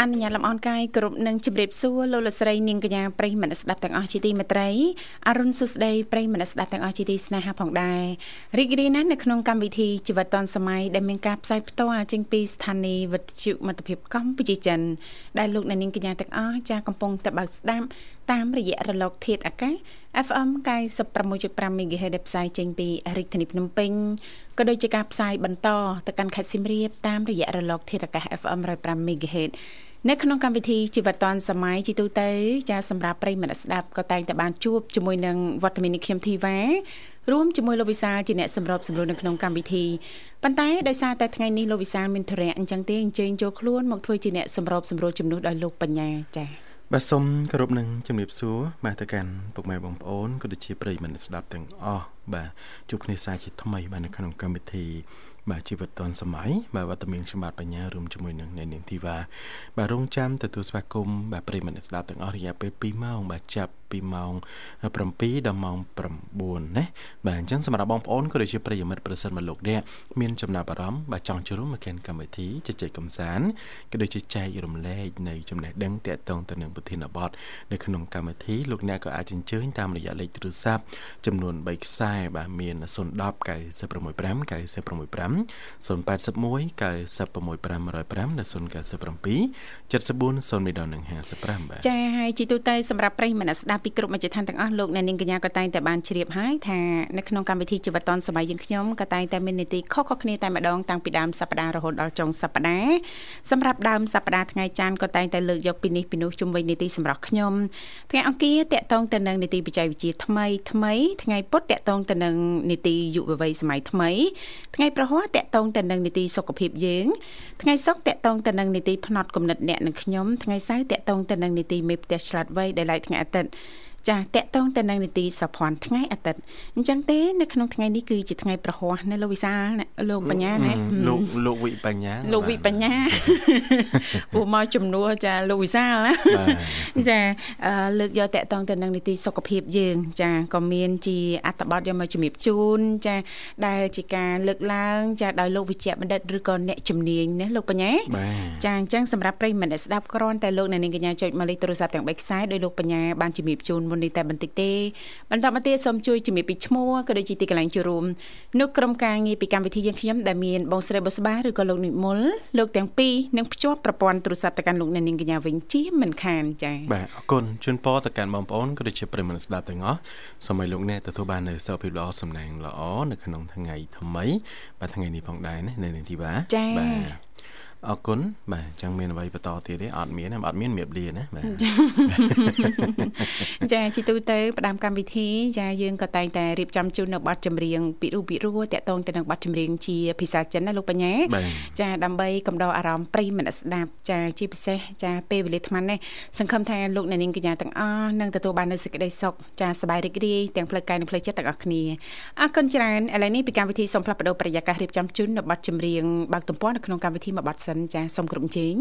អនុញ្ញាតលំអរកាយគ្រប់នឹងជម្រាបសួរលោកលកស្រីនាងកញ្ញាប្រិយមិត្តស្ដាប់ទាំងអស់ជាទីមេត្រីអរុនសុស្ដីប្រិយមិត្តស្ដាប់ទាំងអស់ជាទីស្នេហាផងដែររីករាយណាស់នៅក្នុងកម្មវិធីជីវិតឌុនសម័យដែលមានការផ្សាយផ្ទាល់ចេញពីស្ថានីយ៍វិទ្យុមិត្តភាពកម្ពុជាចិនដែលលោកអ្នកនាងកញ្ញាទាំងអស់ចាស់កំពុងតែបើកស្ដាប់ តាមរយៈរលកធាតុអាកាស FM 96.5 MHz ដែលផ្សាយចេញពីរាជធានីភ្នំពេញក៏ដូចជាការផ្សាយបន្តទៅកាន់ខេត្តសៀមរាបតាមរយៈរលកធាតុអាកាស FM 105 MHz នៅក្នុងកម្មវិធីជីវិតឌွန်សម័យជីទូទៅចាសម្រាប់ប្រិយមិត្តស្ដាប់ក៏តែងតែបានជួបជាមួយនឹងវត្តមាននេះខ្ញុំធីវ៉ារួមជាមួយលោកវិសាលជាអ្នកសម្របសម្រួលនៅក្នុងកម្មវិធីប៉ុន្តែដោយសារតែថ្ងៃនេះលោកវិសាលមានធរៈអញ្ចឹងទេអញ្ជើញចូលខ្លួនមកធ្វើជាអ្នកសម្របសម្រួលជំនួសដោយលោកបញ្ញាចា៎ បាទសូមគោរពនឹងជំរាបសួរបាទទៅកាន់ពុកម៉ែបងប្អូនក៏ដូចជាប្រិយមិត្តស្ដាប់ទាំងអស់បាទជួបគ្នាសាជាថ្មីបាទនៅក្នុងកម្មវិធីបាទជីវិតឌុនសម័យបាទវត្តមានខ្ញុំបាទបញ្ញារួមជាមួយនឹងអ្នកនាងធីវ៉ាបាទរងចាំទទួលស្វាគមន៍បាទប្រិយមិត្តស្ដាប់ទាំងអស់រយៈពេល2ម៉ោងបាទចាប់ ពីម៉ោង7ដល់ម៉ោង9ណាបាទអញ្ចឹងសម្រាប់បងប្អូនក៏ដូចជាប្រិយមិត្តប្រសិនមកលោកអ្នកមានចំណាប់អារម្មណ៍បាទចង់ចូលរួមមកកាន់កម្មវិធីជជែកកម្សាន្តក៏ដូចជាចែករំលែកនៅចំណេះដឹងតាក់ទងទៅនឹងប្រធានបទនៅក្នុងកម្មវិធីលោកអ្នកក៏អាចអញ្ជើញតាមរយៈលេខទូរស័ព្ទចំនួន3ខ្សែបាទមាន010 965 965 081 96505និង097 74 055ចាហើយជីទូទៅសម្រាប់ប្រិយមិត្តស្ដាប់ពីគ្រប់មជ្ឈដ្ឋានទាំងអស់លោកអ្នកនាងកញ្ញាក៏តែងតែបានជ្រាបហើយថានៅក្នុងកម្មវិធីជីវិតឌុនសម័យយើងខ្ញុំក៏តែងតែមាននីតិខុសៗគ្នាតែម្ដងតាំងពីដើមសប្ដាហ៍រហូតដល់ចុងសប្ដាហ៍សម្រាប់ដើមសប្ដាហ៍ថ្ងៃច័ន្ទក៏តែងតែលើកយកពីនេះពីនោះជុំវិញនីតិសម្រាប់ខ្ញុំថ្ងៃអង្គារតកតងទៅនឹងនីតិបច្ចេកវិទ្យាថ្មីថ្មីថ្ងៃពុធតកតងទៅនឹងនីតិយុវវ័យសម័យថ្មីថ្ងៃប្រហ័សតកតងទៅនឹងនីតិសុខភាពយើងថ្ងៃសុក្រតកតងទៅនឹងនីតិផ្នត់គំនិតអ្នកនិងខ្ញុំថ្ងៃសៅរ៍តកតងទៅនឹងនីតិមេផ្ទះឆ្លាតវៃដែលឡែកថ្ងៃអាទិត្យ ចាតកតងទៅនឹងនីតិសភ័ណ្ឌថ្ងៃអាទិត្យអញ្ចឹងទេនៅក្នុងថ្ងៃនេះគឺជាថ្ងៃប្រហ័សនៅលោកវិសាលលោកបញ្ញាណាលោកលោកវិបញ្ញាលោកវិបញ្ញាពួកមកជំនួសចាលោកវិសាលណាចាលើកយកតកតងទៅនឹងនីតិសុខភាពយើង ចាក៏មានជាអត្ថបទយកមកជំរាបជូនចាដែលជាការលើកឡើង ចាដោយលោកវិជ្ជបណ្ឌិតឬក៏អ្នកជំនាញណាលោកបញ្ញាចាអញ្ចឹងសម្រាប់ប្រិយមិត្តអ្នកស្ដាប់គ្រាន់តែលោកអ្នកនាងកញ្ញាចុចមកលេខទូរស័ព្ទទាំង3ខ្សែដោយលោកបញ្ញាបានជំរាបជូនមុននេះតែបន្តិចទេបន្តមកទៀតសូមជួយជំរាបពីឈ្មោះក៏ដូចជាទីកន្លែងចូលរួមនៅក្រុមការងារពីកម្មវិធីយើងខ្ញុំដែលមានបងស្រីបុស្បាឬក៏លោកនិមលលោកទាំងពីរនឹងភ្ជាប់ប្រព័ន្ធទូរស័ព្ទទៅកាន់លោកអ្នកនាងកញ្ញាវិញជាមិនខានចា៎បាទអរគុណជូនពរទៅកាន់បងប្អូនក៏ដូចជាប្រិយមិត្តស្ដាប់ទាំងអស់សូមឲ្យលោកអ្នកទទួលបាននូវសុខភាពល្អសំណាងល្អនៅក្នុងថ្ងៃថ្មីបាទថ្ងៃនេះផងដែរណានៅនាងធីវ៉ាបាទ អរគុណបាទអញ្ចឹងមានអ្វីបន្តទៀតទេអត់មានអត់មានមៀបលាណាបាទចាជីទូទៅផ្ដើមកម្មវិធីចាយើងក៏តែងតែរៀបចំជូននៅបទចម្រៀងពីរូបពីរួតាក់ទងទៅនឹងបទចម្រៀងជាភាសាចិនណាលោកបញ្ញាចាដើម្បីកំដរអារម្មណ៍ប្រិយមិត្តស្ដាប់ចាជាពិសេសចាពេលវេលាថ្មនេះសង្ឃឹមថាលោកអ្នកនាងកញ្ញាទាំងអស់នឹងទទួលបាននូវសេចក្តីសុខចាសប្បាយរីករាយទាំងផ្លូវកាយនិងផ្លូវចិត្តទាំងអស់គ្នាអរគុណច្រើនឥឡូវនេះពីកម្មវិធីសូមផ្លាស់ប្ដូរប្រយាកររៀបចំជូននៅបទចម្រៀងបើកទំព័រនៅក្នុងកម្មវិធីមួយបទសិនចាសូមគ្រប់ជេង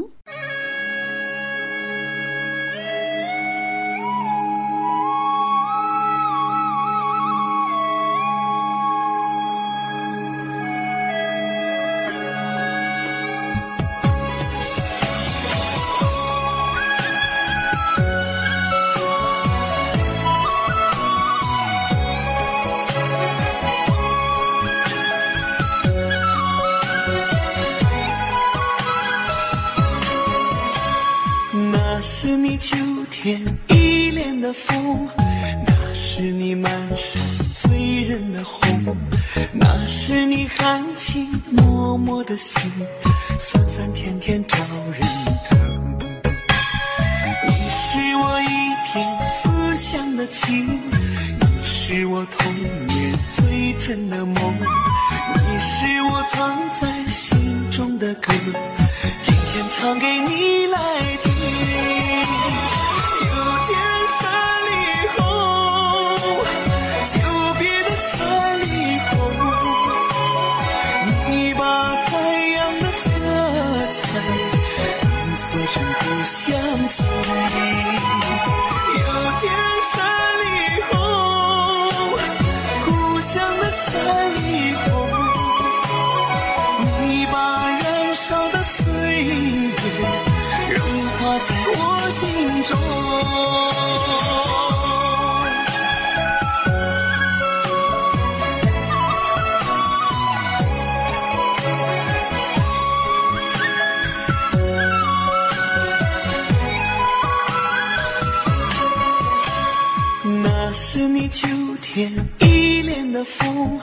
风，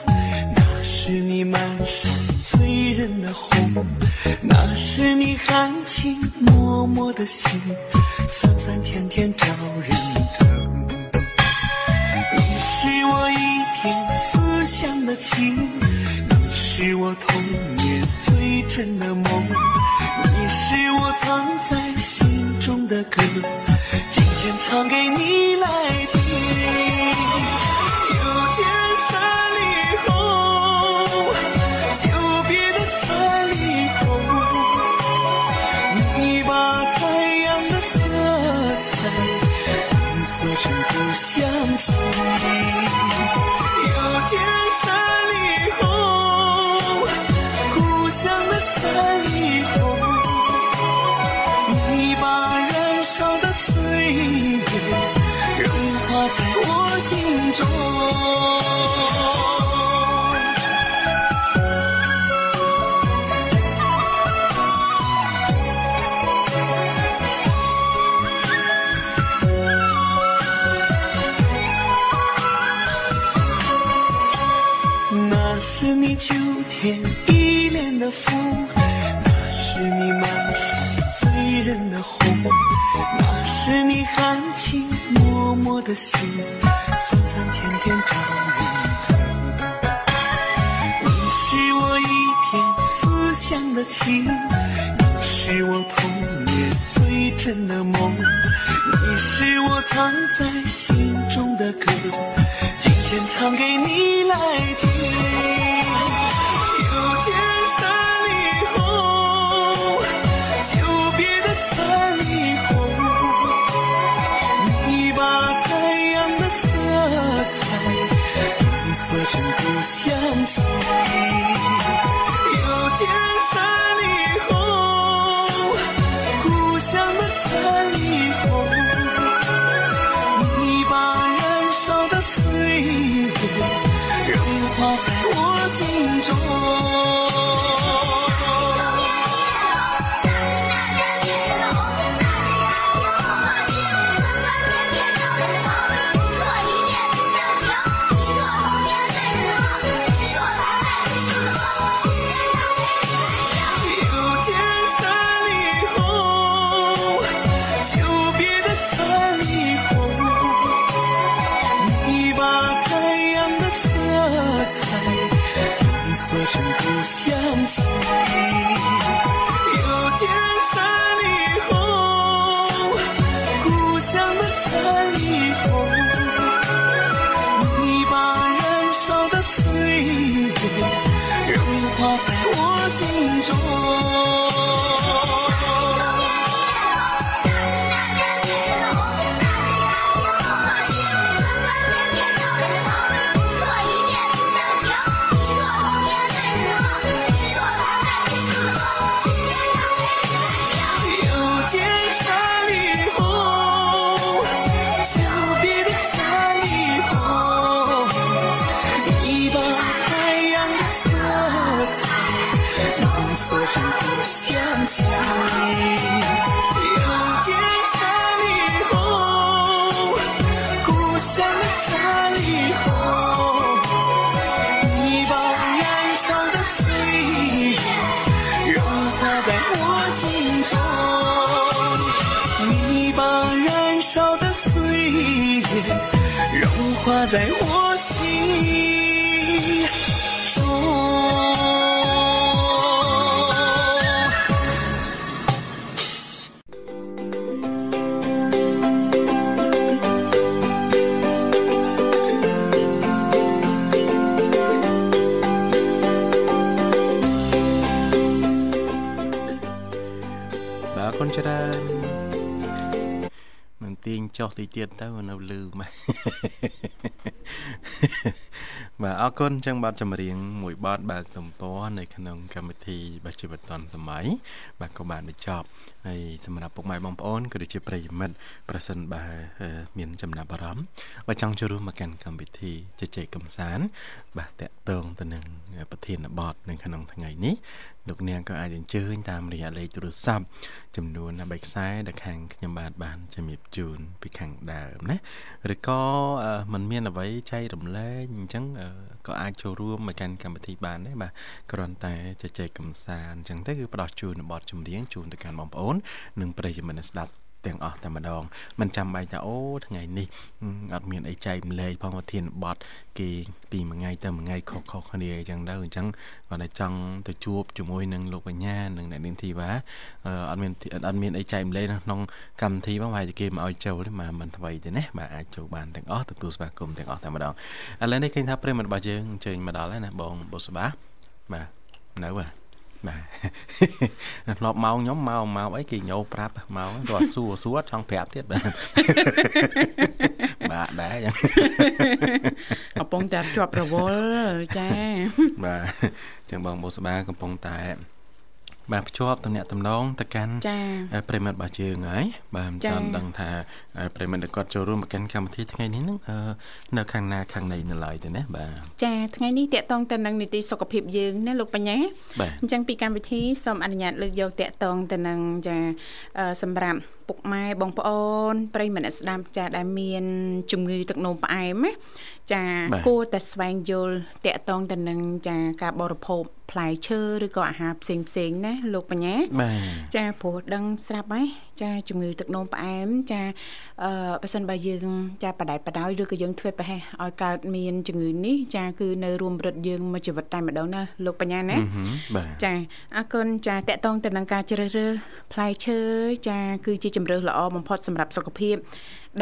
那是你满山醉人的红，那是你含情脉脉的心，酸酸甜甜招人疼。你是我一片思乡的情，你是我童年最真的梦，你是我藏在心中的歌，今天唱给你来听。山里红久别的山里红你把太阳的色彩浓缩成故乡情情你是我童年最真的梦你是我藏在心中的歌今天唱给你来听。又见山里红久别的山里红你把太阳的色彩颜色成故乡情画在我心中。 ចុះតិចទៀតទៅនៅលឺម៉េចបាទអរគុណចឹងបាទចម្រៀងមួយបទបើកទំព័រនៅក្នុងកម្មវិធីបាជីវិតឌុនសម័យបាទក៏បានបញ្ចប់ហើយសម្រាប់ពុកម៉ែបងប្អូនក៏ដូចជាប្រិយមិត្តប្រសិនបើមានចំណាប់អារម្មណ៍បើចង់ចូលរួមមកកាន់កម្មវិធីជជែកកម្សាន្តបាទតកតងទៅនឹងប្រធានបទនៅក្នុងថ្ងៃនេះ លោកនាងក៏អាចអញ្ជើញតាមរយៈលេខទូរស័ព្ទចំនួន3ខ្សែដែលខាងខ្ញុំបាទបានជំរាបជូនពីខាងដើមណាឬក៏มันមានអ្វីចែករំលែកអញ្ចឹងក៏អាចចូលរួមមកកាន់កម្មវិធីបានដែរបាទគ្រាន់តែជជែកកម្សាន្តអញ្ចឹងទៅគឺផ្ដោះជូនបទចម្រៀងជូនទៅកាន់បងប្អូននិងប្រិយមិត្តស្ដាប់ ទាំងអស់តែម្ដងមិនចាំបាច់ថាអូថ្ងៃនេះអត់មានអីចែកម្លែកផងប្រធានបត់គេពីមួយថ្ងៃទៅមួយថ្ងៃខុសខុសគ្នាអញ្ចឹងទៅអញ្ចឹងគាត់តែចង់ទៅជួបជាមួយនឹងលោកបញ្ញានិងអ្នកនាងធីវ៉ាអត់មានអត់មានអីចែកម្លែកក្នុងកម្មវិធីផងប្រហែលជាគេមកឲ្យចូលទេមកមិនថ្មីទេណាបាទអាចចូលបានទាំងអស់ទទួលស្វាគមន៍ទាំងអស់តែម្ដងឥឡូវនេះឃើញថាប្រិមត្តរបស់យើងអញ្ជើញមកដល់ហើយណាបងបុស្បាបាទនៅបាទ បាទធ្លាប់មកខ្ញុំមកមកអីគេញោប្រាប់មកគាត់សួរសួរចង់ប្រាប់ទៀតបាទបាទដែរចឹងកំពុងតែជាប់រវល់ចាបាទចឹងបងបុស្បាកំពុងតែ បាទភ្ជាប់តំណាក់តំណងទៅកាន់ប្រិមិត្តរបស់យើងហើយបាទមិនតាន់ដឹងថាប្រិមិត្តគាត់ចូលរួមមកកាន់កម្មវិធីថ្ងៃនេះនឹងនៅខាងណាខាងណីនៅឡើយទេណាបាទចាថ្ងៃនេះតកតងទៅនឹងនីតិសុខភាពយើងណាលោកបញ្ញាអញ្ចឹងពីកម្មវិធីសូមអនុញ្ញាតលើកយកតកតងទៅនឹងចាសម្រាប់ពុកម៉ែបងប្អូនប្រិយមិត្តស្ដាប់ចាដែលមានជំងឺទឹកនោមផ្អែមណាចាគួរតែស្វែងយល់តកតងទៅនឹងចាការបរិភោគ ផ្លែឈើឬក៏អាហារផ្សេងផ្សេងណាលោកបញ្ញាចាព្រោះដឹងស្រាប់ហើយចាជំងឺទឹកនោមផ្អែមចាអឺបើសិនបើយើងចាបដិបដោយឬក៏យើងធ្វើប្រហែសឲ្យកើតមានជំងឺនេះចាគឺនៅរួមរត់យើងមួយជីវិតតែម្ដងណាលោកបញ្ញាណាចាអរគុណចាតកតងទៅនឹងការជ្រើសរើសផ្លែឈើចាគឺជាជំរើសល្អបំផុតសម្រាប់សុខភាព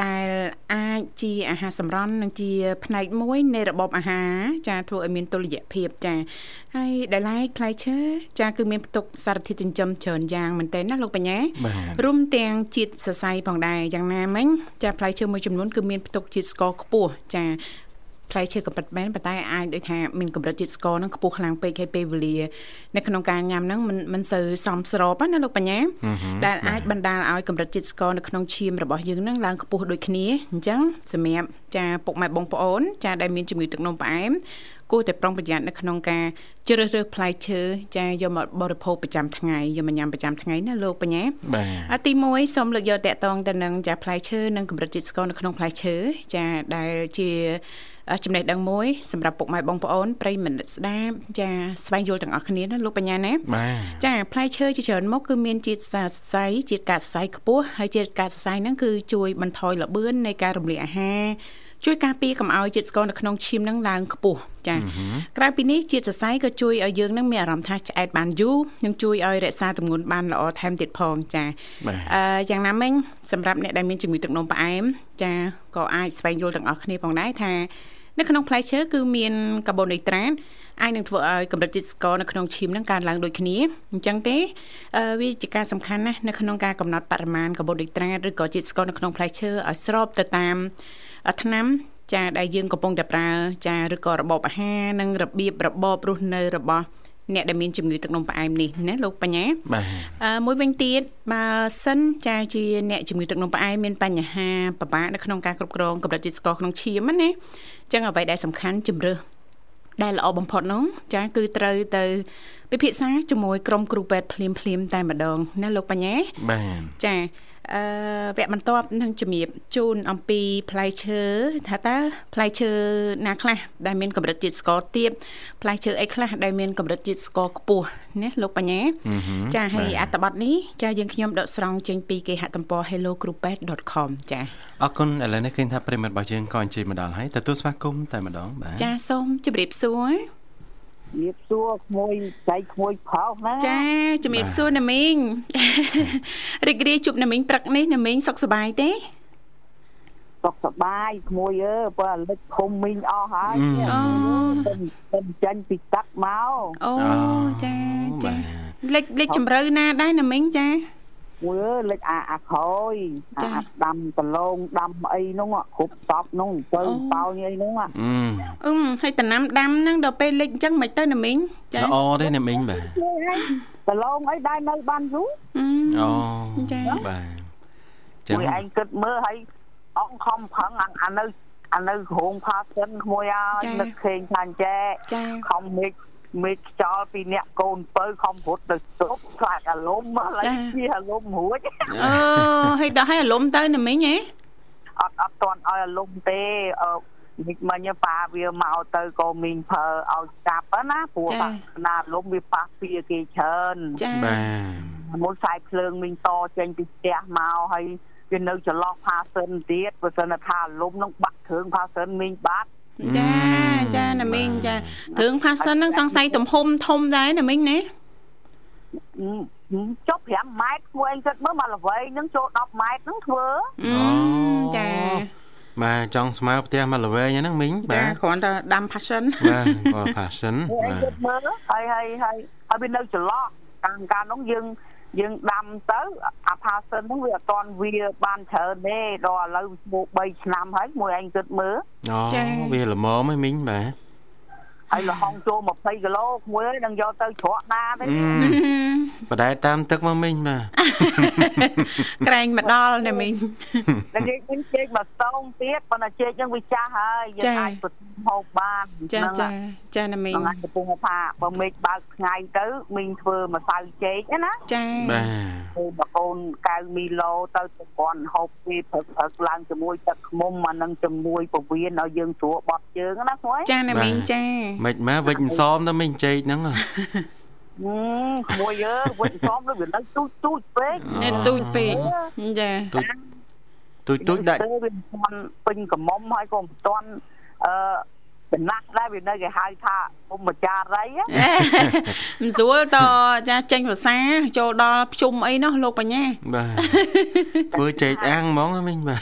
ដែលអាចជាអាហារសម្រន់និងជាផ្នែកមួយនៃរបបអាហារចាធ្វើឲ្យមានតុល្យភាពចាហើយដែលឡែកផ្លែឈើចាគឺមានផ្ទុកសារធាតុចិញ្ចឹមច្រើនយ៉ាងមែនទែនណាលោកបញ្ញារួមទាំងជាតិសរសៃផងដែរយ៉ាងណាមិញចាផ្លែឈើមួយចំនួនគឺមានផ្ទុកជាតិស្ករខ្ពស់ចា ផ្លែឈើក៏ពិតមែនប៉ុន្តែអាចដូចថាមានកម្រិតជាតិស្ករហ្នឹងខ្ពស់ខ្លាំងពេកហើយពេលវេលានៅក្នុងការញ៉ាំហ្នឹងមិនមិនសូវសមស្របណាលោកបញ្ញាដែលអាចបណ្ដាលឲ្យកម្រិតជាតិស្ករនៅក្នុងឈាមរបស់យើងហ្នឹងឡើងខ្ពស់ដូចគ្នាអញ្ចឹងសម្រាប់ចាពុកម៉ែបងប្អូនចាដែលមានជំងឺទឹកនោមផ្អែមគួរតែប្រុងប្រយ័ត្ននៅក្នុងការជ្រើសរើសផ្លែឈើចាយកមកបរិភោគប្រចាំថ្ងៃយកមកញ៉ាំប្រចាំថ្ងៃណាលោកបញ្ញាបាទទី1សូមលើកយកតកតងទៅនឹងចាផ្លែឈើនិងកម្រិតជាតិស្ករនៅក្នុងផ្លែឈើចាដែលជា ចំណេះដឹងមួយសម្រាប់ពុកម៉ែបងប្អូនប្រិយមិត្តស្ដាប់ចាស្វែងយល់ទាំងអស់គ្នាណាលោកបញ្ញាណាចាផ្លែឈើជាច្រើនមុខគឺមានជាតិសរសៃជាតិកាត់សរសៃខ្ពស់ហើយជាតិកាត់សរសៃហ្នឹងគឺជួយបន្ថយល្បឿននៃការរំលាយអាហារជួយការពារកុំឲ្យជាតិស្ករនៅក្នុងឈាមនឹងឡើងខ្ពស់ចាក្រៅពីនេះជាតិសរសៃក៏ជួយឲ្យយើងនឹងមានអារម្មណ៍ថាឆ្អែតបានយូរនិងជួយឲ្យរក្សាទម្ងន់បានល្អថែមទៀតផងចាអឺយ៉ាងណាមិញសម្រាប់អ្នកដែលមានជំងឺទឹកនោមផ្អែមចាក៏អាចស្វែងយល់ទាំងអស់គ្នាផងដែរថា នៅក្នុងផ្លែឈើគឺមានកាបូនអ៊ីដ្រាតអាចនឹងធ្វើឲ្យកម្រិតជាតិស្ករនៅក្នុងឈាមនឹងកើនឡើងដូចគ្នាអញ្ចឹងទេវាជាការសំខាន់ណាស់នៅក្នុងការកំណត់បរិមាណកាបូនអ៊ីដ្រាតឬក៏ជាតិស្ករនៅក្នុងផ្លែឈើឲ្យស្របទៅតាមថ្នាំចាដែលយើងកំពុងតែប្រើចាឬក៏របបអាហារនិងរបៀបរបបរស់នៅរបស់ អ្នកដែលមានជំងឺទឹកនោមផ្អែមនេះណាលោកបញ្ញាបាទអឺមួយវិញទៀតបើសិនចាជាអ្នកជំងឺទឹកនោមផ្អែមមានបញ្ហាពិបាកនៅក្នុងការគ្រប់គ្រងកម្រិតជាតិស្ករក្នុងឈាមណាអញ្ចឹងអ្វីដែលសំខាន់ជំរឿសដែលល្អបំផុតនោះចាគឺត្រូវទៅពិភាក្សាជាមួយក្រុមគ្រូពេទ្យភ្លាមភ្លាមតែម្ដងណាលោកបញ្ញាបាទចា អឺវគ្គបន្ទាប់នឹងជំរាបជូនអំពីផ្លែឈើថាតើផ្លែឈើណាខ្លះដែលមានកម្រិតជាតិស្ករទាបផ្លែឈើអីខ្លះដែលមានកម្រិតជាតិស្ករខ្ពស់ណាលោកបញ្ញាចាហើយអត្ថបទនេះចាយើងខ្ញុំដកស្រង់ចេញពីគេហទំព័រ hellocrupet.com ចាអរគុណឥឡូវនេះឃើញថាប្រិមិត្តរបស់យើងក៏អញ្ជើញមកដល់ហើយទទួលស្វាគមន៍តែម្ដងបាទចាសូមជម្រាបសួរ ជំរាបសួរក្មួយចៃក្មួយផោសណាចាជំរាបសួរណាមីងរីករាយជួបណាមីងព្រឹកនេះណាមីងសុខសប្បាយទេសុខសប្បាយក្មួយអើបើលិចភូមិមីងអស់ហើយអូទៅចាញ់ពីទឹកមកអូចាចាលិចលិចជំរឿណាដែរណាមីងចាមួយ អើយលេចអាអាខយចាអាដាំដលងដាំអីនោះគ្រប់សពនោះទៅអូបោញអីនោះអឺអឹមហើយតំណាំដាំហ្នឹងដល់ពេលលិចអញ្ចឹងមិនទៅណាមីងចាល្អទេអ្នកមីងបាទដលងអីដែរនៅបានយូរអឺអូចាបាទចឹងមួយឯងគិតមើលហើយអង្គខំប្រឹងអាអានៅអានៅរោងផាសិនក្មួយហើយនឹកឃើញថាអញ្ចែចាខំមេឃ មេឃខ្យល់ពីអ្នកកូនពៅខំរត់ទៅស្ទប់ខ្លាចអារម្មណ៍មកឡើយជាអារម្មណ៍រួចអឺហើយដល់ឲ្យអារម្មណ៍ទៅណាមីងហ៎អត់អត់តន់ឲ្យអារម្មណ៍ទេអឺមិញមិញប៉ាវាមកទៅក៏មីងភើឲ្យចាប់ណាព្រោះបាក់ណាលំវាប៉ះពីគេច្រើនចាបាទមួយខ្សែភ្លើងមីងតចេញពីផ្ទះមកហើយវានៅចន្លោះផាសិនទៀតបើសិនថាលំនឹងបាក់គ្រឿងផាសិនមីងបាត់ ចាចាណាមីងចាគ្រឿងផាសិនហ្នឹងសង្ស័យទំហំធំដែរណាមីងណាចុះ5ម៉ែត្រមួយឯងគិតមើលមកល្វែងនឹងចូល10ម៉ែត្រហ្នឹងធ្វើអឺចាបាទចង់ស្មើផ្ទះមកល្វែងហ្នឹងមីងចាបាទគ្រាន់តែដាំ passion បាទគាត់ passion មួយឯងបាទគិតមើលហើយហើយហើយហើយវានៅចន្លោះកាលកាលនោះយើង យើងដាំទៅអាផាសិនហ្នឹងវាអត់តន់វាបានច្រើនទេដល់ឥឡូវមក3ឆ្នាំហើយមួយឯងគិតមើលអូវាល្មមហ៎មីងបាទ ហើយលហុងចូល20គីឡូមួយឯងនឹងយកទៅច្រកណាទេបដែតតាមទឹកមកមីងបាទក្រែងមកដល់ណាមីងតែនិយាយវិញជែកមកតោងទៀតប៉ុន្តែជែកហ្នឹងវាចាស់ហើយយើងអាចប្រហូបបានចាហ្នឹងចាចាណាមីងហ្នឹងអាចកំពុងថាបើមេឃបើកថ្ងៃទៅមីងធ្វើម្សៅចេកណាចាបាទធ្វើបកូនកៅមីឡូទៅប្រព័ន្ធហូបពីព្រឹកព្រឹកឡើងជាមួយទឹកខ្មុំអានឹងជាមួយពវៀនឲ្យយើងស្រួលបត់ជើងណាខ្មួយចាណាមីងចាមិនម៉ែវិចអន្សមទៅមីងចេកហ្នឹងហឹមក្មួយយើវិញសំទៅវានៅទូចទូចពេកនេះទូចពេកចាទូចទូចទូចដាក់ទៅវាមិនទាន់ពេញកំមុំហើយក៏មិនទាន់អឺ ចំណាស់ដែរវានៅគេហៅថាពុំម្ចារីណាមិនស្រួលតចាចេញភាសាចូលដល់ភ្ជុំអីនោះលោកបញ្ញាបាទធ្វើចេកអាំងហ្មងហ៎មីងបាទ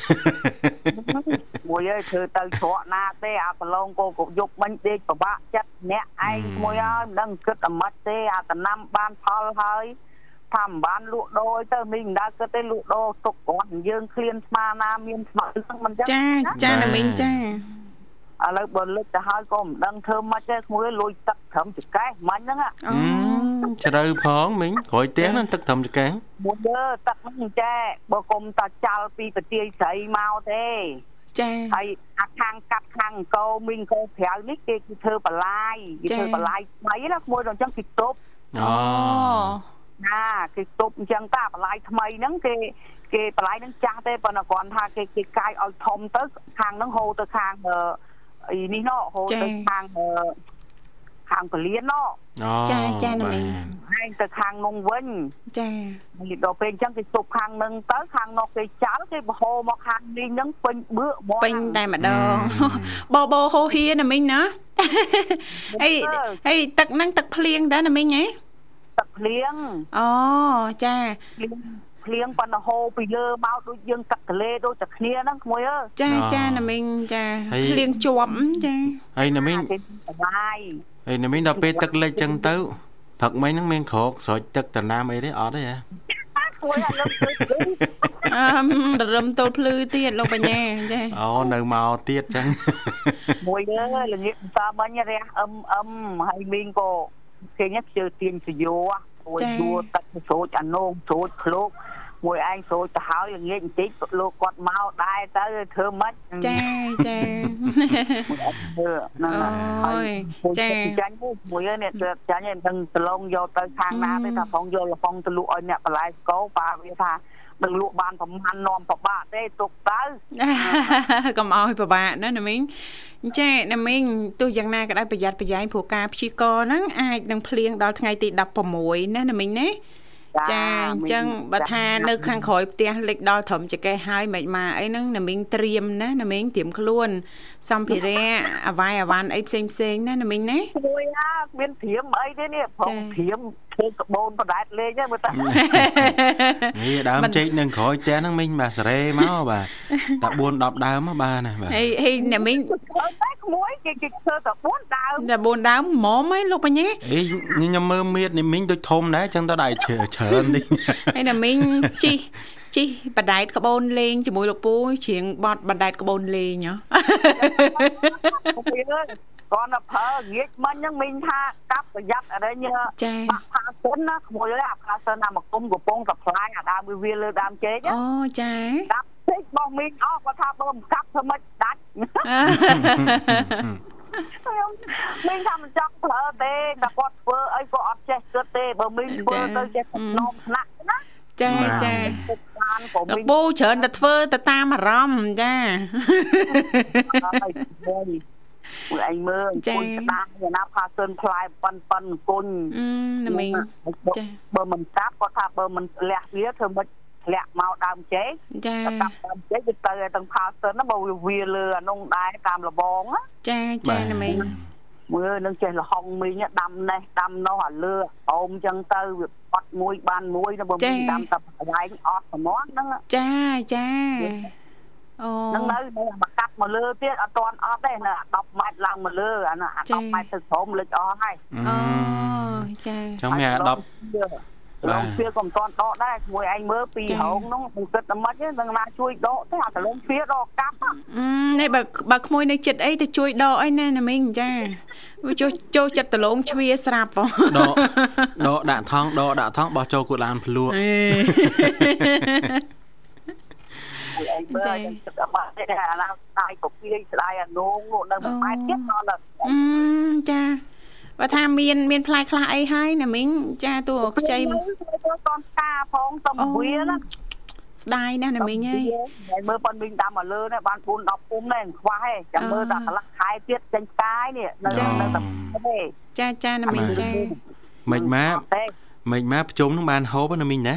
មួយអើយធ្វើទៅច្រកណាទេអាប្រឡងក៏ក៏យកបាញ់ដេកពិបាកចិត្តអ្នកឯងមួយហើយមិនដឹងគិតអាម៉េចទេអាតំណាំបានផលហើយថាមិនបានលក់ដូរទៅមីងមិនដើរគិតទេលក់ដូរទុកគាត់យើងឃ្លានស្មាណាមានស្មាហ្នឹងមិនចឹងចាចាណាមីងចា ឥឡូវបើលឹកទៅហើយក៏មិនដឹងធ្វើម៉េចទេក្មួយលួចទឹកត្រឹមចកេះមិញហ្នឹងអូជ្រៅផងមីងក្រោយផ្ទះហ្នឹងទឹកត្រឹមចកាំងមួយយើទឹកហ្នឹងចែបើគុំតាចាល់ពីប្រទាយស្រីមកទេចាហើយអាខាងកាត់ខាងអង្គមីងកោប្រៅនេះគេគឺធ្វើបន្លាយគេធ្វើបន្លាយថ្មីណាក្មួយដល់អញ្ចឹងគេទប់អូណាគេទប់អញ្ចឹងតាបន្លាយថ្មីហ្នឹងគេគេបន្លាយហ្នឹងចាស់ទេប៉ុន្តែគ្រាន់ថាគេគេកាយឲ្យធំទៅខាងហ្នឹងហូរទៅខាងអឺ អីនេះណោហូរទៅខាងអឺខាងពលានណោអូចាចាណាមីងឯងទៅខាងនោះវិញចានេះដល់ពេលអញ្ចឹងគេទប់ខាងហ្នឹងទៅខាងនោះគេចោលគេបហូរមកខាងនេះហ្នឹងពេញបឿកហ្មងពេញតែម្ដងបបោហូហៀណាមីងណាហើយហើយទឹកហ្នឹងទឹកភ្លៀងដែរណាមីងហ៎ទឹកភ្លៀងអូចា ភ្លៀងភ្លៀងប៉ុន្តែហូរពីលើមកដូចយើងទឹកទលេដូចតែគ្នាហ្នឹងក្មួយអើយចាចាណាមីងចាភ្លៀងជាប់ចាហើយណាមីងគេសបាយហើយណាមីងដល់ពេលទឹកលិចចឹងទៅព្រឹកមិញហ្នឹងមានក្រោកស្រោចទឹកតាណាមអីទេអត់ទេហ៎គួរឲ្យលើកទៅអឺរឹមតូលភ្លឺទៀតលោកបញ្ញាចាអូនៅមកទៀតចឹងមួយអើយល្ងាចសាបាញ់រះអឹមអឹមហើយមីងក៏គេញ៉ាំជើទាញសយោមួយយួរទឹកស្រូចអានងស្រូចឃ្លោក មួយឯងស្រូចទៅហើយល្ងាចបន្តិចលោកគាត់មកដែរទៅធ្វើម៉េចចាចាមើលហ្នឹងអូយចាចាញ់មួយនេះទៅចាញ់ឯងនឹងប្រឡងយកទៅខាងណាទេថាផងយកលបងទៅលក់ឲ្យអ្នកបន្លែស្គោប៉ាវាថានឹងលក់បានប្រហែលនាំប្របាក់ទេទុកទៅកុំឲ្យពិបាកណាណាមីងចាណាមីងទោះយ៉ាងណាក៏ដោយប្រយ័ត្នប្រយែងព្រោះការព្យាករណ៍ហ្នឹងអាចនឹងភ្លៀងដល់ថ្ងៃទី16ណាណាមីងណា ចាអញ្ចឹងបើថានៅខាងក្រោយផ្ទះលិចដល់ត្រឹមចកេះហើយមិនមកអីហ្នឹងណាមីងត្រៀមណាណាមីងត្រៀមខ្លួនសម្ភារៈអវាយអវ៉ាន់អីផ្សេងផ្សេងណាណាមីងណាមួយណាមានព្រាមអីទេនេះផងព្រាមធ្វើកបូនបដែតលេងហ្នឹងមើលតានេះដើមចេកនឹងក្រោយផ្ទះហ្នឹងមីងបាទសារ៉េមកបាទតែ4 10ដើមមកបាទណាបាទហើយហើយណាមីងធ្វើតែក្មួយគេគេធ្វើតែ4ដើមតែ4ដើមហ្មងហ៎លោកបញ្ញាអេខ្ញុំមើលមៀតនេះមីងដូចធំដែរចឹងទៅដែរច្រើនតិចហើយណាមីងជីជីបដែតក្បូនលេងជាមួយលោកពូជ្រៀងបត់បដែតក្បូនលេងហ៎ពួកយើង គាត់ទៅប្រើងាកមិញហ្នឹងមីងថាកាប់ប្រយ័ត្នអរិញចាបាក់ផាសិនណាក្មួយអាផាសិនណាមកគុំកំពុងតែផ្លាញអាដើមវាវាលើដើមចេកអូចាកាប់ពេកបងមីងអស់គាត់ថាបើមិនកាប់ធ្វើម៉េចដាច់ខ្ញុំមីងថាមិនចង់ប្រើទេតែគាត់ធ្វើអីក៏អត់ចេះគិតទេបើមីងធ្វើទៅចេះសំណុំថ្នាក់ណាចាចាពុកបានក៏លោកមីងពូច្រើនតែធ្វើទៅតាមអារម្មណ៍ចាហើយ មួយមួយឯងមើលចា៎គុញស្ដាប់យ៉ាងណាផាសិនផ្លែប៉ិនប៉ិនគុញអឺណាមីងចាបើមិនកាប់គាត់ថាបើមិនលះវាធ្វើមិនធ្លាក់មកដើមចេកចាតែកាប់ដើមចេកវាទៅឲ្យទាំងផាសិនណាបើវាវាលើអានោះដែរតាមលបងណាចាចាណាមីងមើលនឹងចេះលហុងមីងដាំនេះដាំនោះអាលើអោមចឹងទៅវាអត់មួយបានមួយណាបើមីងដាំតែប្រវែងអត់ប្រមាណហ្នឹងចាចាអូហ្នឹងនៅនៅមកកាត់មកលើទៀតអត់ទាន់អត់ទេនៅ10ម៉ែត្រឡើងមកលើអានោះអា10ម៉ែត្រទៅក្រោមលិចអស់ហើយអូចាចឹងមានអា10ឡងវាក៏មិនទាន់ដកដែរមួយឯងមើលពីរងនោះមិនគិតតែមិនទេនឹងណាជួយដកទេអាតលងវាដកកាប់អឺនេះបើបើក្មួយនៅចិត្តអីទៅជួយដកអីណាណាមីងចាវាចូលចូលចិត្តដលងជ្វាស្រាប់ហ៎ដកដកដាក់ថងដកដាក់ថងបោះចូលគួតឡានភ្លក់ អេឯងមើលខ្ញុំគិតតែបាត់ទេអាឡាស្ដាយក៏ពីស្ដាយអានងនោះនៅមួយម៉ែត្រទៀតដល់អឺចាបើថាមានមានផ្លែខ្លះអីហើយណាមីងចាតួខ្ចីទៅតនការផងតំវាណាស្ដាយណាស់ណាមីងអើយហើយមើលប៉ុនវិញដាំមកលើនេះបាន4 10ពុំនេះខ្វះឯងចាំមើលតែកន្លះខែទៀតចេញផ្កាយនេះនៅនៅតែទេចាចាណាមីងចាមិនម៉ាទេមិនម៉ាប្រជុំនឹងបានហូបណាមីងណា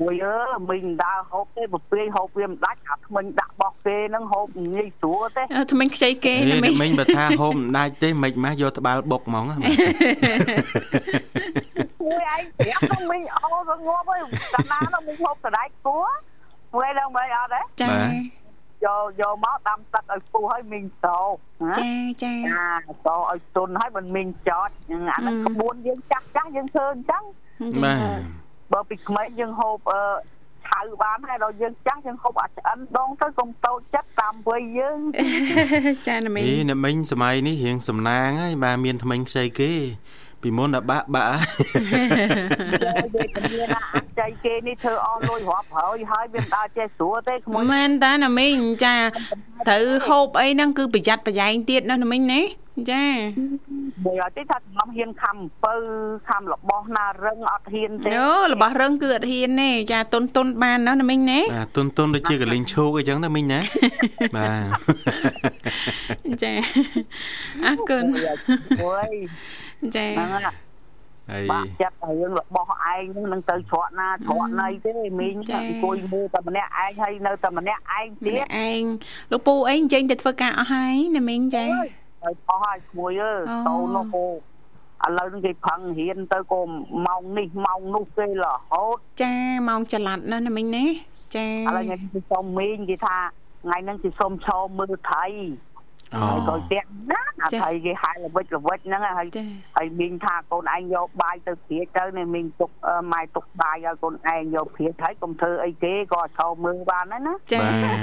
មួយអើមីងដើរហូបទេប្រពេងហូបវាមិនដាច់អាថ្មិញដាក់បោះគេនឹងហូបងាយស្រួលទេអឺថ្មិញខ្ចីគេហេណាមីងមីងបើថាហូបមិនដាច់ទេមិនម៉ាយកត្បាល់បុកហ្មងមួយឯងប្រាប់ទៅមីងអូទៅងាប់ហើយកណ្ណាទៅមីងហូបសណ្ដែកគួរមួយឡើងមិនអត់ទេចាយកយកមកដាំទឹកឲ្យពុះឲ្យមីងសោណាចាចាអាសោឲ្យទុនឲ្យមិនមីងចតអាហ្នឹងក្បួនយើងចាស់ចាស់យើងធ្វើអញ្ចឹងបាទ បើពីក្មេងយើងហូបអឺឆៅបានហើយដល់យើងចាស់យើងហូបអាឆ្អិនដងទៅកុំតូចចិត្តតាមវ័យយើងចាណាមីងអីអ្នកមីងសម័យនេះរៀងសំណាងហើយបាទមានថ្មិញខ្ចីគេពីមុនដល់បាក់បាក់វាតែមានអាអច័យគេនេះធ្វើអស់លុយរាប់ហើយហើយវាមិនដើរចេះស្រួលទេក្មួយមែនតាណាមីងចាត្រូវហូបអីហ្នឹងគឺប្រយ័ត្នប្រយែងទៀតណាណាមីងណា ចាមួយឲ្យទេថាសំឡំហ៊ានខំអំពៅខំរបស់ណារឹងអត់ហ៊ានទេអូរបស់រឹងគឺអត់ហ៊ានទេចាតុនតុនបានណាណាមីងណាបាទទុនទុនដូចជាកលិញឈូកអីចឹងទៅមីងណាបាទចាអរគុណមួយចាហ្នឹងណាហើយបាក់ចិត្តតែរឿងរបស់ឯងហ្នឹងនឹងទៅច្រកណាច្រកណីទេមីងអង្គុយមើលតែម្នាក់ឯងហើយនៅតែម្នាក់ឯងទៀនេះតឯងលោកពូអីអញ្ចឹងទៅធ្វើការអស់ហើយណាមីងចា ហើយអស់ហើយក្មួយអើយតូននោះគោឥឡូវនេះគេផឹងរៀនទៅក៏ម៉ោងនេះម៉ោងនោះគេរហូតចាម៉ោងចល័តណាណាមីងណាចាឥឡូវខ្ញុំគេសុំមីងគេថាថ្ងៃហ្នឹងគេសុំឈរមើលថៃអូហើយក៏ទៀតណាអាថៃគេហៅល្វិចល្វិចហ្នឹងហើយចាហើយមីងថាកូនឯងយកបាយទៅព្រាចទៅនេះមីងទុកម៉ែទុកបាយឲ្យកូនឯងយកព្រាចហើយកុំធ្វើអីគេក៏ឈរមើលបានដែរណាចាបាទ